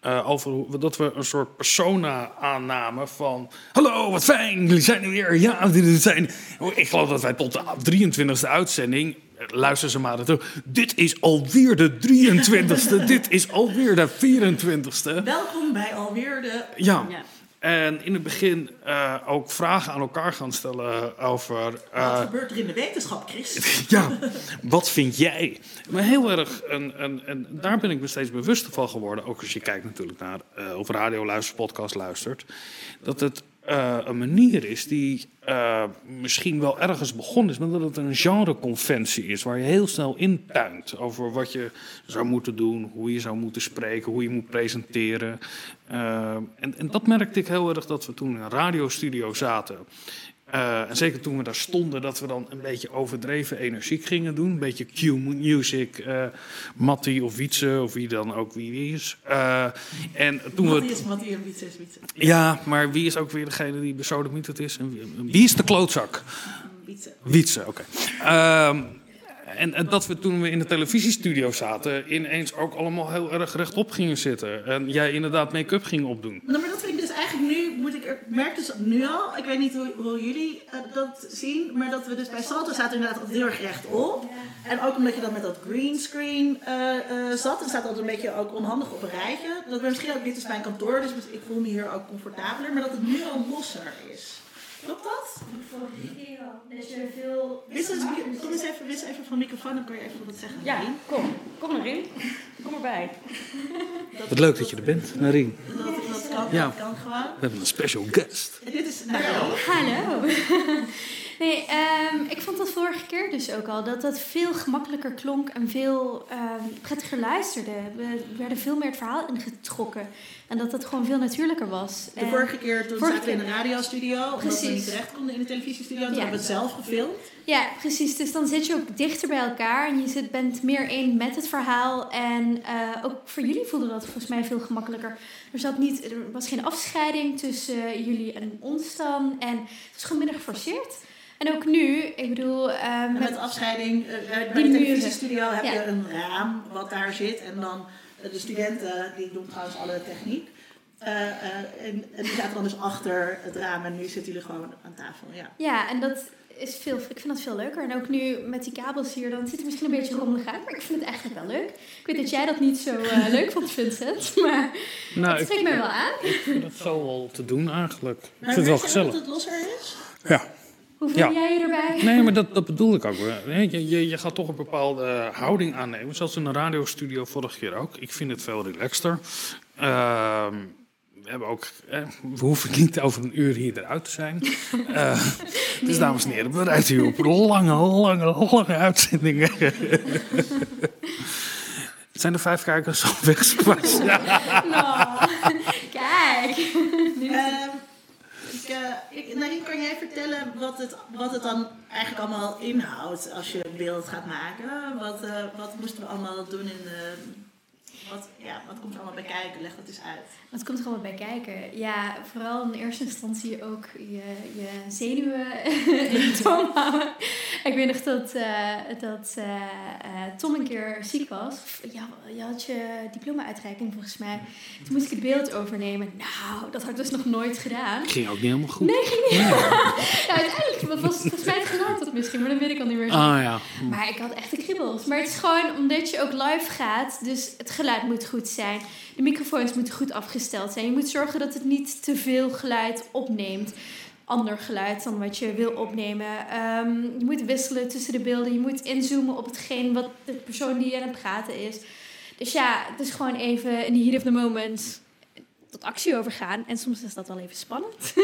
Eh, over dat we een soort persona aannamen van... Hallo, wat fijn, jullie zijn er weer. Ja, dit zijn... Ik geloof dat wij tot de 23e uitzending... eh, Luister ze maar naartoe. Dit is alweer de 23e. dit is alweer de 24e. Welkom bij alweer de... Ja. Ja. En in het begin eh, ook vragen aan elkaar gaan stellen over... Wat eh, gebeurt er in de wetenschap, Chris? ja, wat vind jij? Maar heel erg, en, en, en daar ben ik me steeds bewuster van geworden... ook als je kijkt natuurlijk naar, eh, of radio luistert, podcast luistert... dat het eh, een manier is die eh, misschien wel ergens begonnen is... maar dat het een genreconventie is waar je heel snel intuint... over wat je zou moeten doen, hoe je zou moeten spreken, hoe je moet presenteren... Eh, en, en dat merkte ik heel erg dat we toen in een radiostudio zaten. Eh, en zeker toen we daar stonden, dat we dan een beetje overdreven energiek gingen doen. Een beetje Q-music, eh Matti of Wietse, of wie dan ook wie is. Eh, en toen Wat we... is wat hier iets is, iets Ja, maar wie is ook weer degene die besodemiet het is? En wie, wie is de klootzak? iets. Wietse, oké. Ehm, en, en dat we toen we in de televisiestudio zaten, ineens ook allemaal heel erg rechtop gingen zitten. En jij inderdaad make-up ging opdoen. Nou, maar dat vind ik eigenlijk nu, moet ik, er- ik merk dus nu al, ik weet niet hoe, hoe jullie eh, dat zien, maar dat we dus bij Salto zaten inderdaad altijd heel erg rechtop. En ook omdat je dan met dat greenscreen eh eh zat, en staat altijd een beetje ook onhandig op een rijtje. Dat we misschien ook, dit is mijn kantoor, dus ik voel me hier ook comfortabeler, maar dat het nu al losser is. Klopt dat? vorige keer al. Dat je veel. Wist eens, kom eens even, wist even van microfoon, dan kan je even wat zeggen. Ja, kom. Kom erin. Kom erbij. Wat leuk dat je er bent, Narien. Dat, dat, kan, Ja. dat kan gewoon. We hebben een special guest. En dit is, Hallo. Nee, ehm, ik vond dat vorige keer dus ook al. Dat dat veel gemakkelijker klonk en veel ehm, prettiger luisterde. We werden veel meer het verhaal ingetrokken. En dat het gewoon veel natuurlijker was. De vorige keer toen zaten we in een radiostudio, omdat we niet terecht konden in de televisiestudio. Toen Ja. hebben we het zelf gefilmd. Ja, precies. Dus dan zit je ook dichter bij elkaar en je zit, bent meer één met het verhaal. En eh, ook voor jullie voelde dat volgens mij veel gemakkelijker. Er, zat niet, er was geen afscheiding tussen jullie en ons dan. En het was gewoon minder geforceerd. En ook nu, ik bedoel, En met, met afscheiding, eh, bij Die de televisiestudio heb Ja. je een raam wat daar zit. En dan eh, de studenten, die doen trouwens alle techniek. Eh, eh, en, en die zaten dan dus achter het raam en nu zitten jullie gewoon aan tafel. Ja. ja, en dat is veel, ik vind dat veel leuker. En ook nu met die kabels hier, dan ziet het misschien een beetje rommelig uit, maar ik vind het eigenlijk wel leuk. Ik weet dat jij dat niet zo eh, leuk vond, Vincent, maar Nou, het ik spreekt mij wel aan. vind het zo wel te doen eigenlijk. Ik Maar vind het wel ook gezellig. dat het losser is? Ja. Hoe voel Ja. jij je erbij? Nee, maar dat, dat bedoel ik ook. Je, je, je gaat toch een bepaalde houding aannemen. Zoals in de radiostudio vorige keer ook. Ik vind het veel relaxter. Ehm, we hebben ook, eh, we hoeven niet over een uur hier eruit te zijn. Eh, dus dames en heren, bereid u op lange, lange, lange uitzendingen. Zijn er vijf kijkers al weggespast? Ja. Nou, kijk. Ehm, ik, Narien, kan jij vertellen wat het, wat het dan eigenlijk allemaal inhoudt als je beeld gaat maken? Wat, eh, wat moesten we allemaal doen in de... Wat, ja, wat komt er allemaal bij kijken? Leg dat eens uit. Wat komt er allemaal bij kijken? Ja, vooral in eerste instantie ook je, je zenuwen in toom houden. Ik weet nog dat, eh, dat eh, eh, Tom een keer ziek was. Ja, je had je diploma-uitreiking volgens mij. Toen moest ik het beeld overnemen. Nou, dat had ik dus nog nooit gedaan. Ging ook niet helemaal goed. Nee, ging niet. Ja, uiteindelijk was het volgens mij het geluid dat misschien, maar dat weet ik al niet meer. Ah ja. Maar ik had echt de kriebels. Maar het is gewoon omdat je ook live gaat. Dus het geluid moet goed zijn. De microfoons moeten goed afgesteld zijn. Je moet zorgen dat het niet te veel geluid opneemt. Ander geluid dan wat je wil opnemen. Ehm, je moet wisselen tussen de beelden. Je moet inzoomen op hetgeen wat de persoon die aan het praten is. Dus ja, het is gewoon even in the heat of the moment tot actie overgaan. En soms is dat wel even spannend.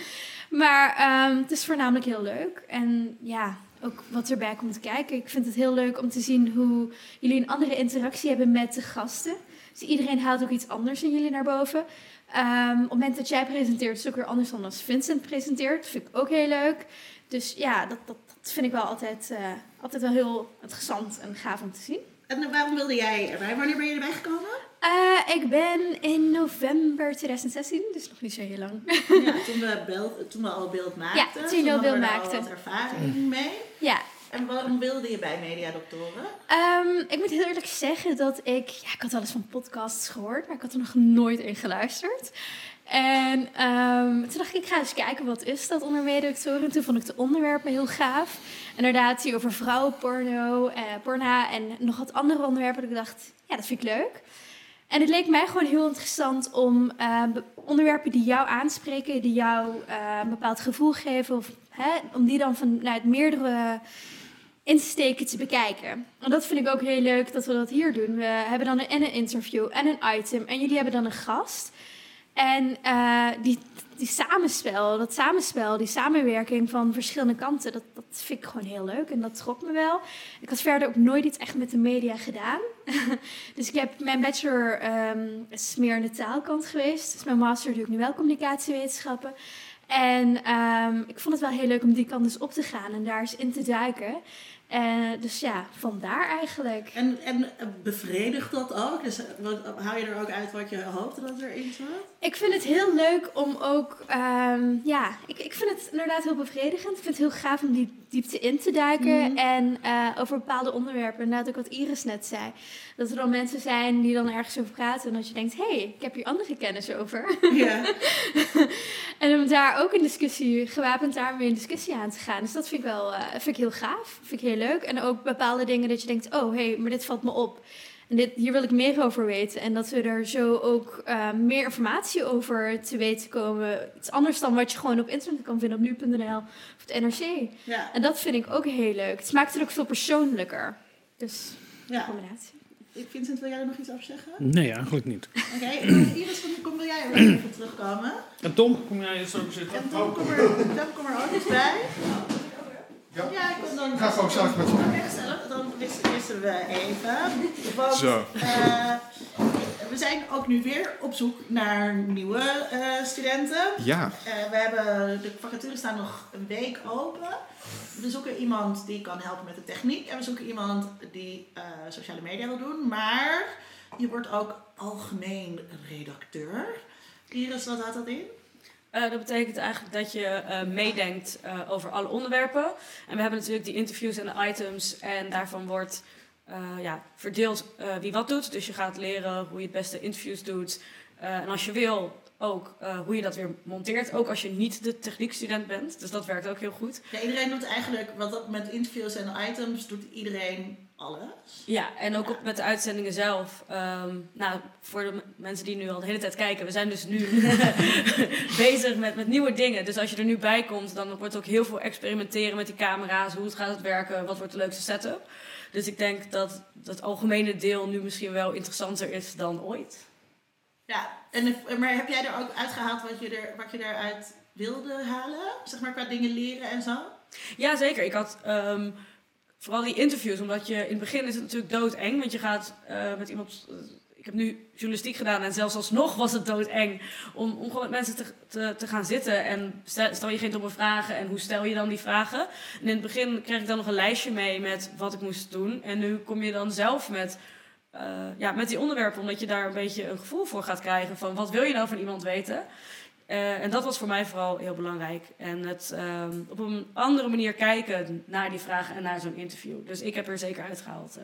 maar ehm, het is voornamelijk heel leuk. En ja, ook wat erbij komt kijken. Ik vind het heel leuk om te zien hoe jullie een andere interactie hebben met de gasten. Dus iedereen haalt ook iets anders in jullie naar boven. Ehm, op het moment dat jij presenteert, is het ook weer anders dan als Vincent presenteert. Dat vind ik ook heel leuk. Dus ja, dat, dat, dat vind ik wel altijd, eh, altijd wel heel interessant en gaaf om te zien. En waarom wilde jij erbij? Wanneer ben je erbij gekomen? Eh, ik ben in november 2016, dus nog niet zo heel lang. Ja, toen we, beeld, toen we al beeld maakten. toen je al beeld we wat ervaring mee. ja, En waarom wilde je bij Mediadoktoren? Ehm, ik moet heel eerlijk zeggen dat ik... Ja, ik had wel eens van podcasts gehoord, maar ik had er nog nooit in geluisterd. En ehm, toen dacht ik, ik ga eens kijken, wat is dat onder mediadoctoren? En toen vond ik de onderwerpen heel gaaf. Inderdaad, die over vrouwenporno, eh, porna en nog wat andere onderwerpen. Dat ik dacht, ja, dat vind ik leuk. En het leek mij gewoon heel interessant om eh, onderwerpen die jou aanspreken, die jou eh, een bepaald gevoel geven, of, hè, om die dan vanuit meerdere insteken te bekijken. En dat vind ik ook heel leuk dat we dat hier doen. We hebben dan een, en een interview en een item en jullie hebben dan een gast. En eh, die, die samenspel, dat samenspel, die samenwerking van verschillende kanten, dat, dat vind ik gewoon heel leuk en dat trok me wel. Ik had verder ook nooit iets echt met de media gedaan. dus ik heb mijn bachelor is meer aan de taalkant geweest. Dus mijn master doe ik nu wel communicatiewetenschappen. En ehm, ik vond het wel heel leuk om die kant dus op te gaan en daar eens in te duiken. Eh, dus ja, vandaar eigenlijk. En, en eh, bevredigt dat ook? Dus hou je er ook uit wat je hoopte dat erin zat? Ik vind het heel leuk om ook, ehm, ja, ik, ik vind het inderdaad heel bevredigend. Ik vind het heel gaaf om die diepte in te duiken. En eh, over bepaalde onderwerpen, inderdaad ook wat Iris net zei. Dat er dan mensen zijn die dan ergens over praten en dat je denkt, hé, hey, ik heb hier andere kennis over. Ja. en om daar ook in discussie, gewapend daarmee in discussie aan te gaan. Dus dat vind ik wel, eh, vind ik heel gaaf, vind ik heel leuk. En ook bepaalde dingen dat je denkt, oh, hé, hey, maar dit valt me op. En dit, hier wil ik meer over weten. En dat we er zo ook eh, meer informatie over te weten komen. Iets anders dan wat je gewoon op internet kan vinden op nu.nl of het NRC. Ja. En dat vind ik ook heel leuk. Het maakt het ook veel persoonlijker. Dus ja. combinatie. Vincent, wil jij er nog iets over zeggen? Nee, eigenlijk niet. Oké, en Iris, kom, kom, wil jij er weer even terugkomen? En Tom, kom jij eens ook zitten? En Tom, kom er, Tom, kom er ook eens bij. Ja. Ja, ik kom dan... Ik ga gewoon zelf met je. Dan wisselen we even. Want, Zo. eh, we zijn ook nu weer op zoek naar nieuwe eh, studenten. Ja, Eh, we hebben, de vacatures staan nog een week open. We zoeken iemand die kan helpen met de techniek. En we zoeken iemand die eh, sociale media wil doen. Maar je wordt ook algemeen redacteur. Iris, wat houdt dat in? Eh, dat betekent eigenlijk dat je eh, meedenkt eh, over alle onderwerpen. En we hebben natuurlijk die interviews en de items. En daarvan wordt ja, verdeeld wie wat doet. Dus je gaat leren hoe je het beste interviews doet. En als je wil, ook hoe je dat weer monteert. Ook als je niet de techniekstudent bent. Dus dat werkt ook heel goed. Ja, iedereen doet eigenlijk, wat dat met interviews en items, doet iedereen alles. Ja, en ook op, met de uitzendingen zelf. Ehm, nou, voor de mensen die nu al de hele tijd kijken, we zijn dus nu bezig met, met nieuwe dingen. Dus als je er nu bij komt, dan wordt ook heel veel experimenteren met die camera's. Hoe het gaat het werken, wat wordt de leukste setup. Dus ik denk dat dat algemene deel nu misschien wel interessanter is dan ooit. Ja, en, maar heb jij er ook uitgehaald wat je, er, wat je daaruit wilde halen? Zeg maar qua dingen leren en zo? Ja, zeker. Ik had ehm, vooral die interviews, omdat je in het begin is het natuurlijk doodeng, want je gaat eh, met iemand. eh, ik heb nu journalistiek gedaan en zelfs alsnog was het doodeng om, om gewoon met mensen te, te, gaan zitten en stel, stel je geen domme vragen en hoe stel je dan die vragen. En in het begin kreeg ik dan nog een lijstje mee met wat ik moest doen en nu kom je dan zelf met, eh, ja, met die onderwerpen, omdat je daar een beetje een gevoel voor gaat krijgen van wat wil je nou van iemand weten. Eh, en dat was voor mij vooral heel belangrijk. En het ehm, op een andere manier kijken naar die vragen en naar zo'n interview. Dus ik heb er zeker uitgehaald. eh,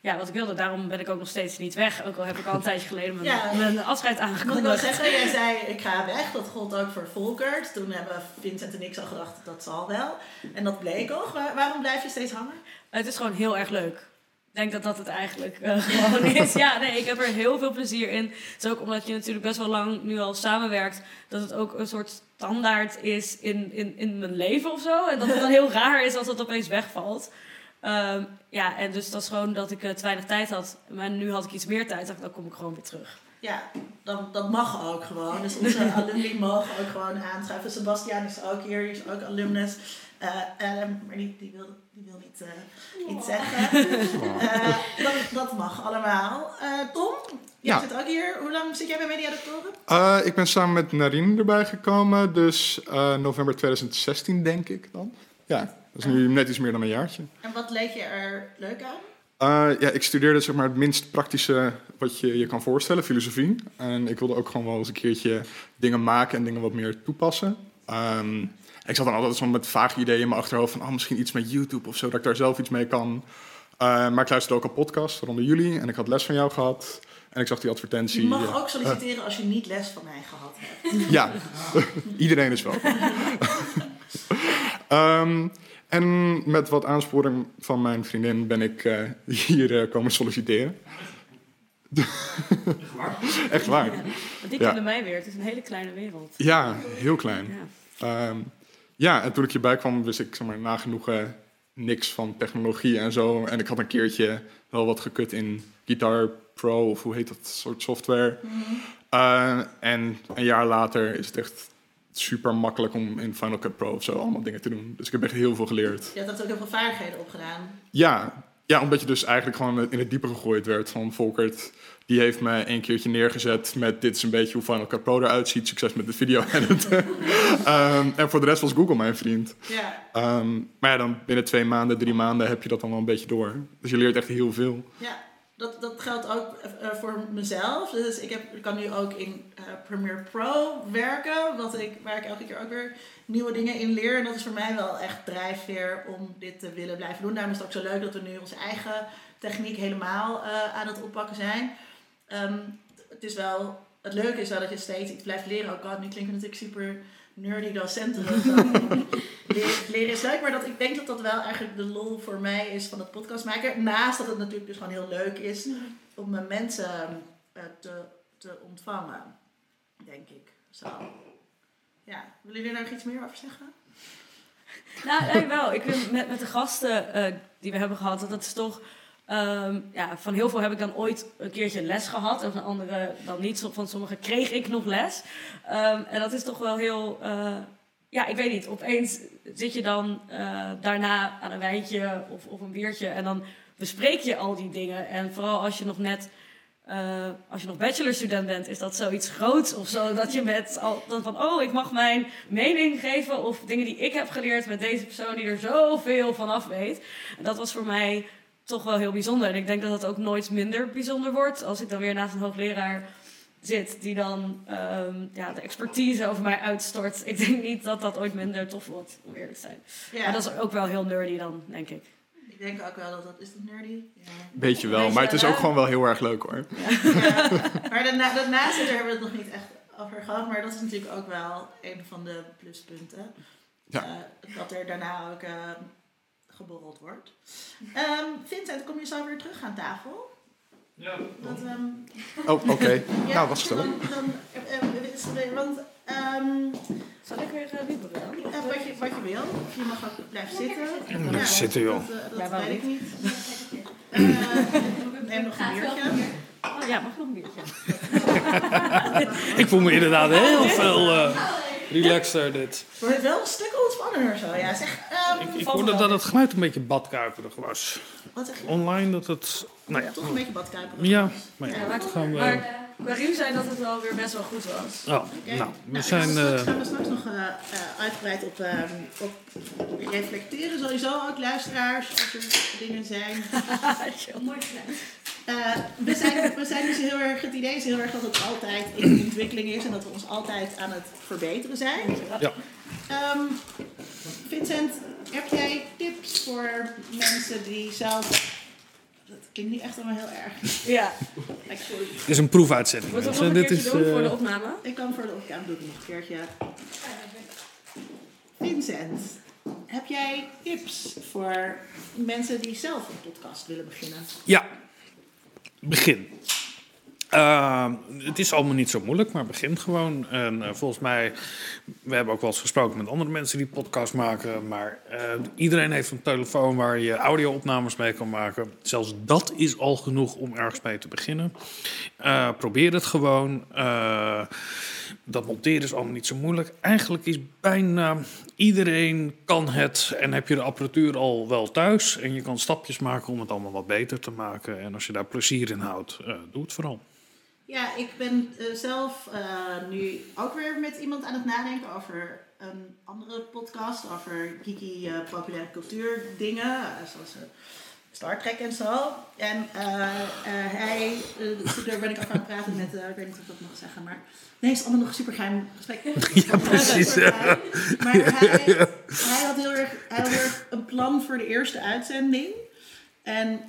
ja, wat ik wilde. Daarom ben ik ook nog steeds niet weg. Ook al heb ik al een tijdje geleden mijn, Ja. mijn afscheid Ik wil wel aangekondigd. zeggen, jij zei ik ga weg. Dat gold ook voor Volkert. Toen hebben Vincent en ik al gedacht, dat zal wel. En dat bleek ook. Waar- waarom blijf je steeds hangen? Het is gewoon heel erg leuk. Denk dat dat het eigenlijk eh, gewoon is. Ja, nee, ik heb er heel veel plezier in. Het is ook omdat je natuurlijk best wel lang nu al samenwerkt, dat het ook een soort standaard is in, in, in mijn leven of zo. En dat het dan heel raar is als dat opeens wegvalt. Ehm, ja, en dus dat is gewoon dat ik eh, te weinig tijd had. Maar nu had ik iets meer tijd, dan kom ik gewoon weer terug. Ja, dan, dat mag ook gewoon. Dus onze alumni mogen ook gewoon aanschuiven. Sebastian is ook hier, die is ook alumnus. Eh, eh, maar die, die, wil, die wil niet eh, iets zeggen. Eh, dat, dat mag allemaal. Eh, Tom, jij Ja. zit ook hier. Hoe lang zit jij bij Mediadoctoren? Eh, ik ben samen met Narine erbij gekomen, dus eh, november 2016 denk ik dan. Ja, dat is nu net iets meer dan een jaartje. En wat leek je er leuk aan? Eh, ja, ik studeerde zeg maar het minst praktische wat je je kan voorstellen, filosofie. En ik wilde ook gewoon wel eens een keertje dingen maken en dingen wat meer toepassen. Ehm, ik zat dan altijd zo met vage ideeën in mijn achterhoofd van oh, misschien iets met YouTube of zo, dat ik daar zelf iets mee kan. Eh, maar ik luisterde ook een podcast rond jullie en ik had les van jou gehad. En ik zag die advertentie. Je mag ook solliciteren als je niet les van mij gehad hebt. Ja, iedereen is welkom. Ehm, en met wat aansporing van mijn vriendin ben ik eh, hier eh, komen solliciteren. Echt waar? Want die Ja. kende mij weer. Het is een hele kleine wereld. Ja, heel klein. Ja. Ehm, ja, en toen ik hierbij kwam, wist ik zeg maar, nagenoeg niks van technologie en zo. En ik had een keertje wel wat gekut in Guitar Pro, of hoe heet dat soort software. Eh, en een jaar later is het echt super makkelijk om in Final Cut Pro of zo allemaal dingen te doen. Dus ik heb echt heel veel geleerd. Je hebt ook heel veel vaardigheden opgedaan. Ja, ja, omdat je dus eigenlijk gewoon in het diepe gegooid werd van Volkert. Die heeft me een keertje neergezet met dit is een beetje hoe Final Cut Pro eruit ziet. Succes met de video editen. Ehm, en voor de rest was Google mijn vriend. Ja, Ehm, maar ja, dan binnen twee maanden, drie maanden heb je dat dan wel een beetje door. Dus je leert echt heel veel. ja. Dat, dat geldt ook eh, voor mezelf. Dus ik, heb, ik kan nu ook in eh, Premiere Pro werken, wat ik, waar ik elke keer ook weer nieuwe dingen in leer. En dat is voor mij wel echt drijfveer om dit te willen blijven doen. Daarom is het ook zo leuk dat we nu onze eigen techniek helemaal eh, aan het oppakken zijn. Ehm, het is wel, het leuke is wel dat je steeds iets blijft leren. Ook al nu klinken we natuurlijk super nerdy docenten. leren, leren is leuk, maar dat, ik denk dat dat wel eigenlijk de lol voor mij is van het podcast maken. Naast dat het natuurlijk dus gewoon heel leuk is om mijn mensen eh, te, te ontvangen, denk ik. Zo. Ja, willen jullie daar nog iets meer over zeggen? Nou, nee, wel. Ik vind met, met de gasten eh, die we hebben gehad, dat het is toch... ehm, ja, van heel veel heb ik dan ooit een keertje les gehad. En van anderen dan niet. Van sommigen kreeg ik nog les. Ehm, en dat is toch wel heel... eh, ja, ik weet niet. Opeens zit je dan eh, daarna aan een wijntje of, of een biertje. En dan bespreek je al die dingen. En vooral als je nog net... eh, als je nog bachelorstudent bent, is dat zoiets groots of zo. Dat je met al, dan van, oh, ik mag mijn mening geven. Of dingen die ik heb geleerd met deze persoon die er zoveel van af weet. En dat was voor mij toch wel heel bijzonder. En ik denk dat dat ook nooit minder bijzonder wordt. Als ik dan weer naast een hoogleraar zit die dan ehm, ja, de expertise over mij uitstort. Ik denk niet dat dat ooit minder tof wordt, om eerlijk te zijn. Ja, Maar dat is ook wel heel nerdy dan, denk ik. ik denk ook wel dat dat... Is dat nerdy? Ja. Beetje wel, Beetje maar het is ook gewoon wel heel erg leuk hoor. Ja, maar daarna, daarnaast daar hebben we het nog niet echt over gehad. Maar dat is natuurlijk ook wel een van de pluspunten. Ja. Eh, dat er daarna ook eh, geborreld wordt. Ehm, Vincent, kom je zo weer terug aan tafel? Ja. Dat, ehm, Oh, oké. ja, nou, was gezellig. Dan, dan, eh, eh, is er- want ehm, Zal ik weer uh, wieberen dan? eh, wat, je, wat je wil, of je mag ook blijven zitten. Blijf zitten, joh. Dat, dat Ja, waarom weet ik niet? neem nog een biertje. Oh, ja, mag nog een biertje? Ik voel me inderdaad heel veel eh relaxter dit. Wordt het wel een stuk ontspannender zo. Ja, zeg, ehm, Ik, ik hoorde dat het geluid een beetje badkuiperig was. wat zeg je? Online dat het... Nou ja, Toch een beetje badkuiperig. ja maar ja, Ja, maar- dat gaan we... Maar Karim zei dat het wel weer best wel goed was. Oh, Oké. nou, we Nou, zijn... Daar eh, gaan we straks nog eh, eh, uitgebreid op, ehm, op reflecteren. Sowieso ook luisteraars, als er dingen zijn. Eh, we, zijn, we zijn dus heel erg, het idee is heel erg dat het altijd in ontwikkeling is en dat we ons altijd aan het verbeteren zijn. Ja. Ehm, Vincent, heb jij tips voor mensen die zelf. Dat klinkt niet echt allemaal heel erg. Ja. Dit is een proefuitzending. Mensen. nog een Dit is, doen voor eh, de opname? ik kan voor de opgave doe ik nog een keertje. Vincent, heb jij tips voor mensen die zelf een podcast willen beginnen? Ja, begin. Uh, het is allemaal niet zo moeilijk, maar begin gewoon. En uh, volgens mij, we hebben ook wel eens gesproken met andere mensen die podcast maken. Maar uh, iedereen heeft een telefoon waar je audio-opnames mee kan maken. Zelfs dat is al genoeg om ergens mee te beginnen. Uh, probeer het gewoon. Dat monteren is allemaal niet zo moeilijk. Eigenlijk is bijna iedereen kan het en heb je de apparatuur al wel thuis. En je kan stapjes maken om het allemaal wat beter te maken. En als je daar plezier in houdt, doe het vooral. Ja, ik ben uh, zelf uh, nu ook weer met iemand aan het nadenken over een andere podcast. Over geeky uh, populaire cultuur dingen, zoals Star Trek en zo. En hij, daar ben ik ook aan het praten met, ik weet niet of ik dat mag zeggen, maar nee, het is allemaal nog een super geheim gesprek. Ja, precies. maar hij, hij, had heel erg, hij had heel erg een plan voor de eerste uitzending. En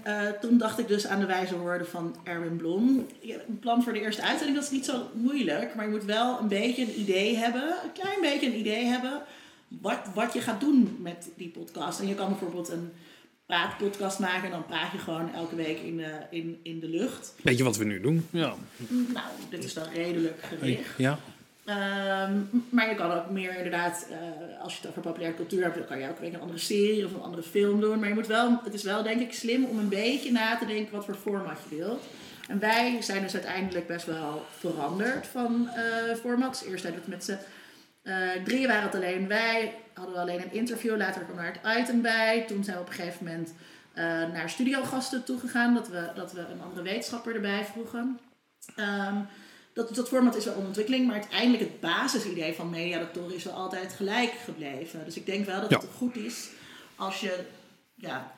toen dacht ik dus aan de wijze woorden van Erwin Blom. Een plan voor de eerste uitzending, dat is niet zo moeilijk. Maar je moet wel een beetje een idee hebben. Een klein beetje een idee hebben. Wat, wat je gaat doen met die podcast. En je kan bijvoorbeeld een praatpodcast maken. En dan praat je gewoon elke week in de, in, in de lucht. Weet je wat we nu doen? Ja. Nou, dit is wel redelijk gericht. Ja. Um, maar je kan ook meer inderdaad, uh, als je het over populaire cultuur hebt, dan kan je ook een andere serie of een andere film doen. Maar je moet wel, het is wel denk ik slim om een beetje na te denken wat voor format je wilt. En wij zijn dus uiteindelijk best wel veranderd van uh, formats. Eerst hadden we het met z'n uh, drieën waren het alleen wij, hadden we alleen een interview, later kwam er het item bij. Toen zijn we op een gegeven moment naar studiogasten toegegaan, dat we, dat we een andere wetenschapper erbij vroegen. Um, dat, dat format is wel een ontwikkeling, maar uiteindelijk het basisidee van mediadoctoren is wel altijd gelijk gebleven. Dus ik denk wel dat ja. het goed is als je ja,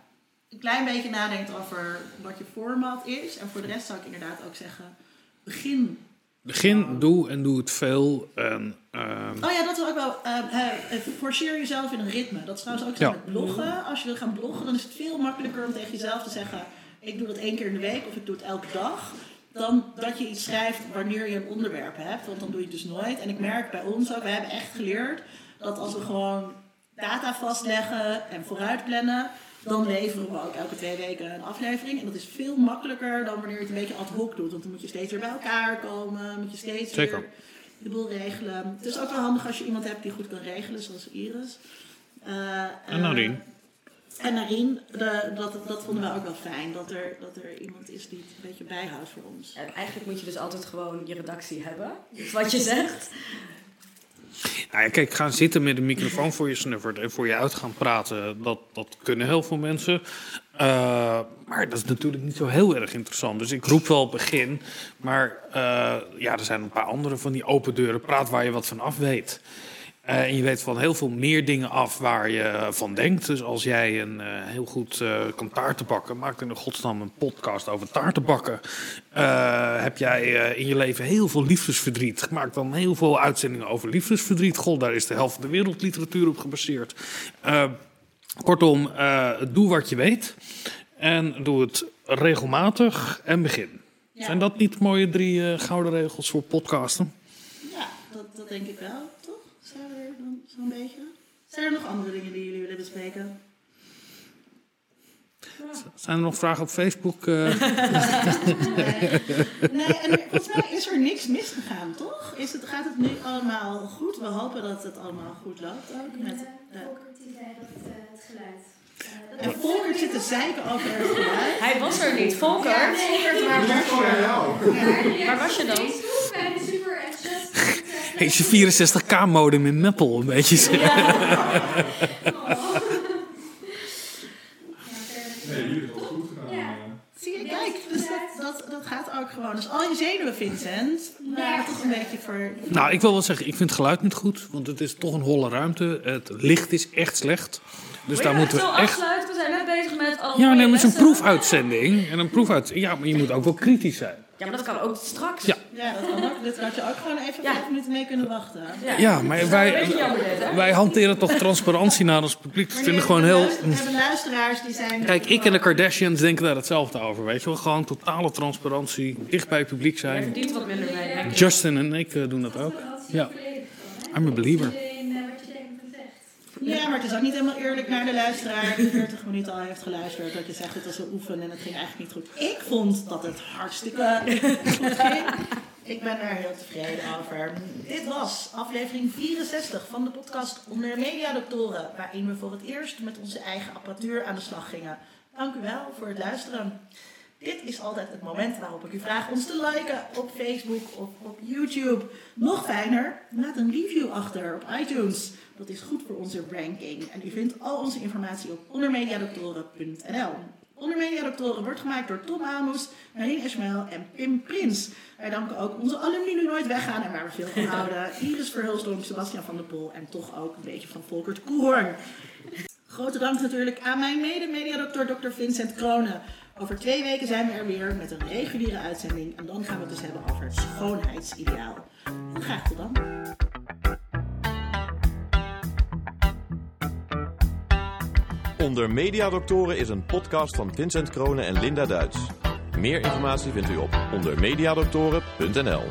een klein beetje nadenkt over wat je format is. En voor de rest zou ik inderdaad ook zeggen, begin. Begin, doe en doe het veel. En, uh... Oh ja, dat is ook wel. Uh, forceer jezelf in een ritme. Dat is trouwens ook zo Ja. met bloggen. Als je wil gaan bloggen, dan is het veel makkelijker om tegen jezelf te zeggen: ik doe dat één keer in de week of ik doe het elke dag dan dat je iets schrijft wanneer je een onderwerp hebt. Want dan doe je het dus nooit. En ik merk bij ons ook, we hebben echt geleerd dat als we gewoon data vastleggen en vooruitplannen, dan leveren we ook elke twee weken een aflevering. En dat is veel makkelijker dan wanneer je het een beetje ad hoc doet. Want dan moet je steeds weer bij elkaar komen, moet je steeds Zeker. weer de boel regelen. Het is ook wel handig als je iemand hebt die goed kan regelen, zoals Iris. Uh, En Narien. En Narien, dat, dat vonden we ook wel fijn. Dat er, dat er iemand is die het een beetje bijhoudt voor ons. En eigenlijk moet je dus altijd gewoon je redactie hebben. Wat je zegt. Nou ja, kijk, gaan zitten met een microfoon voor je snuffert en voor je uit gaan praten, dat, dat kunnen heel veel mensen. Uh, maar dat is natuurlijk niet zo heel erg interessant. Dus ik roep wel begin. Maar uh, ja, er zijn een paar andere van die open deuren. Praat waar je wat van af weet. Eh, en je weet van heel veel meer dingen af waar je van denkt. Dus als jij een, eh, heel goed eh, kan taarten bakken, maak dan in godsnaam een podcast over taarten bakken. Eh, heb jij eh, in je leven heel veel liefdesverdriet, maak dan heel veel uitzendingen over liefdesverdriet. Goh, daar is de helft van de wereldliteratuur op gebaseerd. Eh, kortom, eh, doe wat je weet en doe het regelmatig en begin. Ja. Zijn dat niet mooie drie eh, gouden regels voor podcasten? Ja, dat, dat denk ik wel, toch? Zijn we er dan zo'n beetje? Zijn er nog andere dingen die jullie willen bespreken? Zijn er nog vragen op Facebook? eh? Nee, en volgens mij is er niks misgegaan, toch? Is het, gaat het nu allemaal goed? We hopen dat het allemaal goed loopt ook. Met, eh, het geluid. en Volkert zit te zeiken over het geluid. Hij was er niet. Volker, Volkert, waar was je? waar was je dan? Ik ben super enthousiast. Heeft je 64k modem in Meppel een beetje? Nee, jullie hebben het goed gedaan. Ja. Zie je, kijk, dat, dat, dat gaat ook gewoon. Dus al je zenuwen, Vincent, waren toch een beetje voor... Nou, ik wil wel zeggen, ik vind het geluid niet goed, want het is toch een holle ruimte. Het licht is echt slecht. Dus daar moeten we echt. afsluiten. We zijn net bezig met alle Ja, nee, maar het is een proefuitzending. En een proefuit... Ja, maar je moet ook wel kritisch zijn. Ja, maar dat kan ook straks. Ja. Ja, dat kan ook. Dit had je ook gewoon even Ja. vijf minuten mee kunnen wachten. Ja, maar Beetje wij, wij hanteren toch transparantie naar ons publiek. Dat vind ik gewoon heel. We hebben luisteraars die zijn... Kijk, ik en de Kardashians denken daar hetzelfde over. Weet je wel, gewoon totale transparantie, dicht bij het publiek Jij zijn. verdient wat minder ik. Justin en ik eh, doen dat ook. Ja, I'm a believer. Ja, maar het is ook niet helemaal eerlijk naar de luisteraar die 40 minuten al heeft geluisterd. Dat je zegt het was een oefen en het ging eigenlijk niet goed. Ik vond dat het hartstikke goed ging. Ik ben er heel tevreden over. Dit was aflevering 64 van de podcast Onder Mediadoktoren. Waarin we voor het eerst met onze eigen apparatuur aan de slag gingen. Dank u wel voor het luisteren. Dit is altijd het moment waarop ik u vraag ons te liken op Facebook of op YouTube. Nog fijner, laat een review achter op iTunes. Dat is goed voor onze ranking. En u vindt al onze informatie op ondermediadoktoren.nl. Ondermediadoktoren wordt gemaakt door Tom Amos, Marien Esmail en Pim Prins. Wij danken ook onze alumni die nooit weggaan en waar we veel van houden. Iris Verhulstorm, Sebastian van der Pol en toch ook een beetje van Volkert Koehoorn. Grote dank natuurlijk aan mijn mede-mediadokter Dr. Vincent Kronen. Over twee weken zijn we er weer met een reguliere uitzending. En dan gaan we het dus hebben over het schoonheidsideaal. En graag tot dan. Onder Mediadoktoren is een podcast van Vincent Kronen en Linda Duits. Meer informatie vindt u op ondermediadoktoren.nl.